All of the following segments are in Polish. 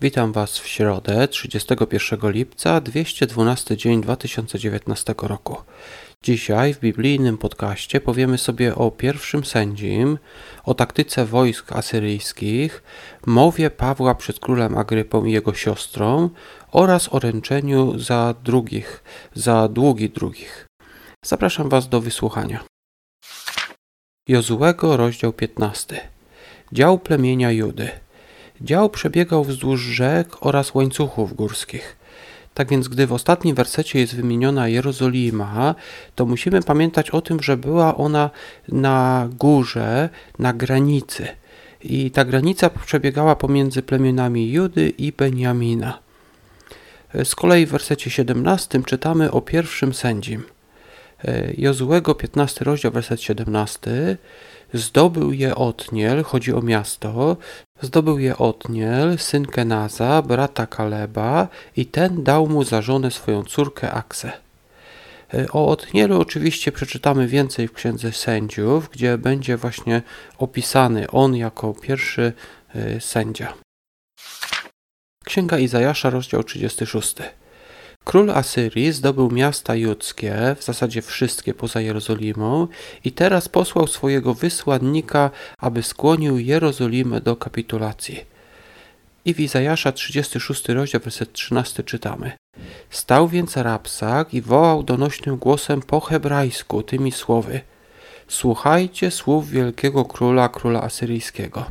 Witam Was w środę 31 lipca 212 dzień 2019 roku. Dzisiaj w biblijnym podcaście powiemy sobie o pierwszym sędzim, o taktyce wojsk asyryjskich, mowie Pawła przed królem Agrypą i jego siostrą oraz o ręczeniu za drugich, za długi drugich. Zapraszam Was do wysłuchania. Jozułego, rozdział 15. Dział plemienia Judy. Dział przebiegał wzdłuż rzek oraz łańcuchów górskich. Tak więc, gdy w ostatnim wersecie jest wymieniona Jerozolima, to musimy pamiętać o tym, że była ona na górze, na granicy. I ta granica przebiegała pomiędzy plemionami Judy i Beniamina. Z kolei w wersecie 17 czytamy o pierwszym sędzim. Jozułego 15 rozdział, werset 17 Zdobył je Otniel, chodzi o miasto, zdobył je Otniel, syn Kenaza, brata Kaleba i ten dał mu za żonę swoją córkę Aksę. E, o Otnielu oczywiście przeczytamy więcej w Księdze Sędziów, gdzie będzie właśnie opisany on jako pierwszy e, sędzia. Księga Izajasza, rozdział 36. Król Asyrii zdobył miasta judzkie, w zasadzie wszystkie poza Jerozolimą, i teraz posłał swojego wysłannika, aby skłonił Jerozolimę do kapitulacji. I w Izajasza 36 rozdział, werset 13 czytamy. Stał więc Rapsak i wołał donośnym głosem po hebrajsku tymi słowy. Słuchajcie słów wielkiego króla, króla asyryjskiego.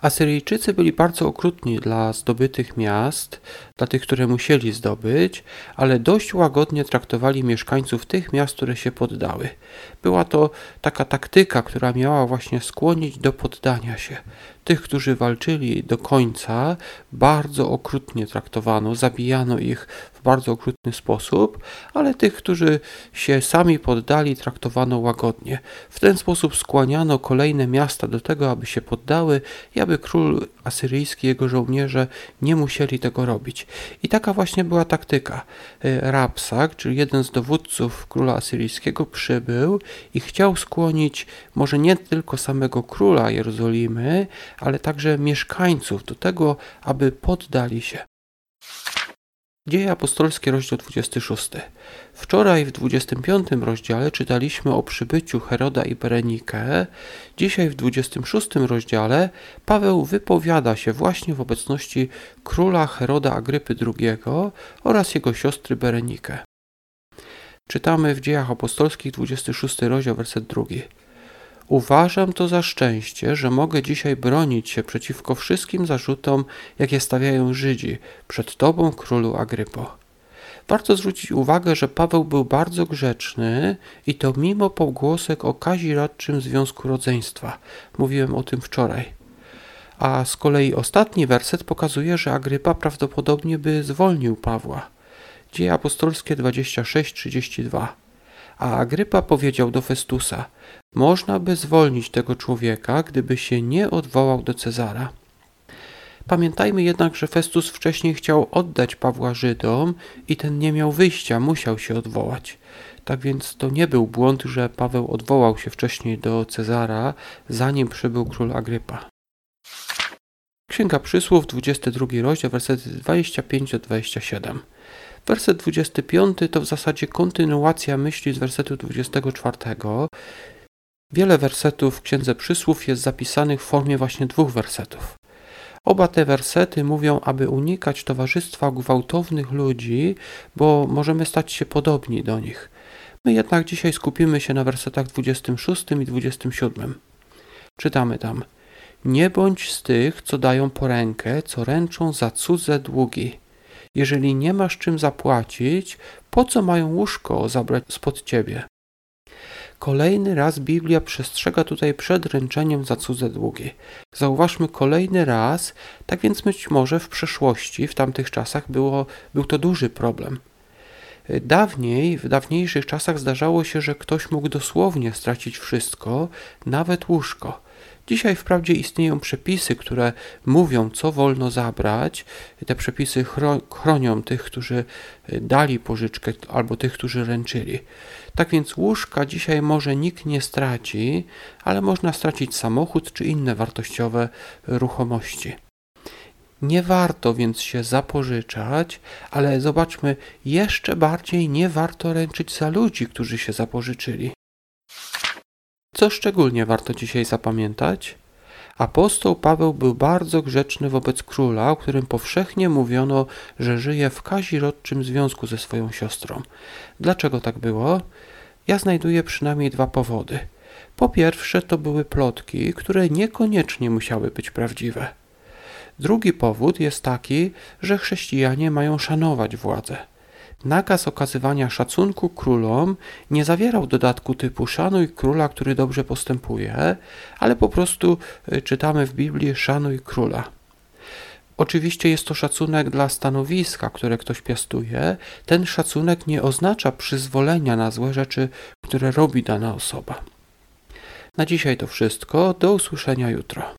Asyryjczycy byli bardzo okrutni dla zdobytych miast, dla tych, które musieli zdobyć, ale dość łagodnie traktowali mieszkańców tych miast, które się poddały. Była to taka taktyka, która miała właśnie skłonić do poddania się. Tych, którzy walczyli do końca, bardzo okrutnie traktowano, zabijano ich w bardzo okrutny sposób, ale tych, którzy się sami poddali, traktowano łagodnie. W ten sposób skłaniano kolejne miasta do tego, aby się poddały i aby król asyryjski i jego żołnierze nie musieli tego robić. I taka właśnie była taktyka. E, Rapsak, czyli jeden z dowódców króla asyryjskiego, przybył i chciał skłonić może nie tylko samego króla Jerozolimy, ale także mieszkańców do tego, aby poddali się. Dzieje apostolskie, rozdział 26. Wczoraj w 25 rozdziale czytaliśmy o przybyciu Heroda i Berenikę. Dzisiaj w 26 rozdziale Paweł wypowiada się właśnie w obecności króla Heroda Agrypy II oraz jego siostry Berenikę. Czytamy w Dziejach Apostolskich 26 rozdział, werset 2. Uważam to za szczęście, że mogę dzisiaj bronić się przeciwko wszystkim zarzutom, jakie stawiają Żydzi przed Tobą, królu Agrypo. Warto zwrócić uwagę, że Paweł był bardzo grzeczny i to mimo pogłosek o kaziradczym związku rodzeństwa. Mówiłem o tym wczoraj. A z kolei ostatni werset pokazuje, że Agrypa prawdopodobnie by zwolnił Pawła. Dzieje apostolskie 26:32. A Agrypa powiedział do Festusa: Można by zwolnić tego człowieka, gdyby się nie odwołał do Cezara. Pamiętajmy jednak, że Festus wcześniej chciał oddać Pawła Żydom i ten nie miał wyjścia, musiał się odwołać. Tak więc to nie był błąd, że Paweł odwołał się wcześniej do Cezara, zanim przybył król Agrypa. Księga Przysłów, 22 rozdział, wersety 25-27. Werset 25 to w zasadzie kontynuacja myśli z wersetu 24. Wiele wersetów w Księdze Przysłów jest zapisanych w formie właśnie dwóch wersetów. Oba te wersety mówią, aby unikać towarzystwa gwałtownych ludzi, bo możemy stać się podobni do nich. My jednak dzisiaj skupimy się na wersetach 26 i 27. Czytamy tam: Nie bądź z tych, co dają porękę, co ręczą za cudze długi. Jeżeli nie masz czym zapłacić, po co mają łóżko zabrać spod ciebie? Kolejny raz Biblia przestrzega tutaj przed ręczeniem za cudze długi. Zauważmy kolejny raz, tak więc być może w przeszłości, w tamtych czasach było, był to duży problem. Dawniej, w dawniejszych czasach zdarzało się, że ktoś mógł dosłownie stracić wszystko, nawet łóżko. Dzisiaj wprawdzie istnieją przepisy, które mówią, co wolno zabrać. Te przepisy chronią tych, którzy e, dali pożyczkę, albo tych, którzy ręczyli. Tak więc łóżka dzisiaj może nikt nie straci, ale można stracić samochód czy inne wartościowe ruchomości. Nie warto więc się zapożyczać, ale zobaczmy, jeszcze bardziej nie warto ręczyć za ludzi, którzy się zapożyczyli. Co szczególnie warto dzisiaj zapamiętać? Apostoł Paweł był bardzo grzeczny wobec króla, o którym powszechnie mówiono, że żyje w kazirodczym związku ze swoją siostrą. Dlaczego tak było? Ja znajduję przynajmniej dwa powody. Po pierwsze, to były plotki, które niekoniecznie musiały być prawdziwe. Drugi powód jest taki, że chrześcijanie mają szanować władzę. Nakaz okazywania szacunku królom nie zawierał dodatku typu szanuj króla, który dobrze postępuje, ale po prostu y, czytamy w Biblii szanuj króla. Oczywiście jest to szacunek dla stanowiska, które ktoś piastuje. Ten szacunek nie oznacza przyzwolenia na złe rzeczy, które robi dana osoba. Na dzisiaj to wszystko. Do usłyszenia jutro.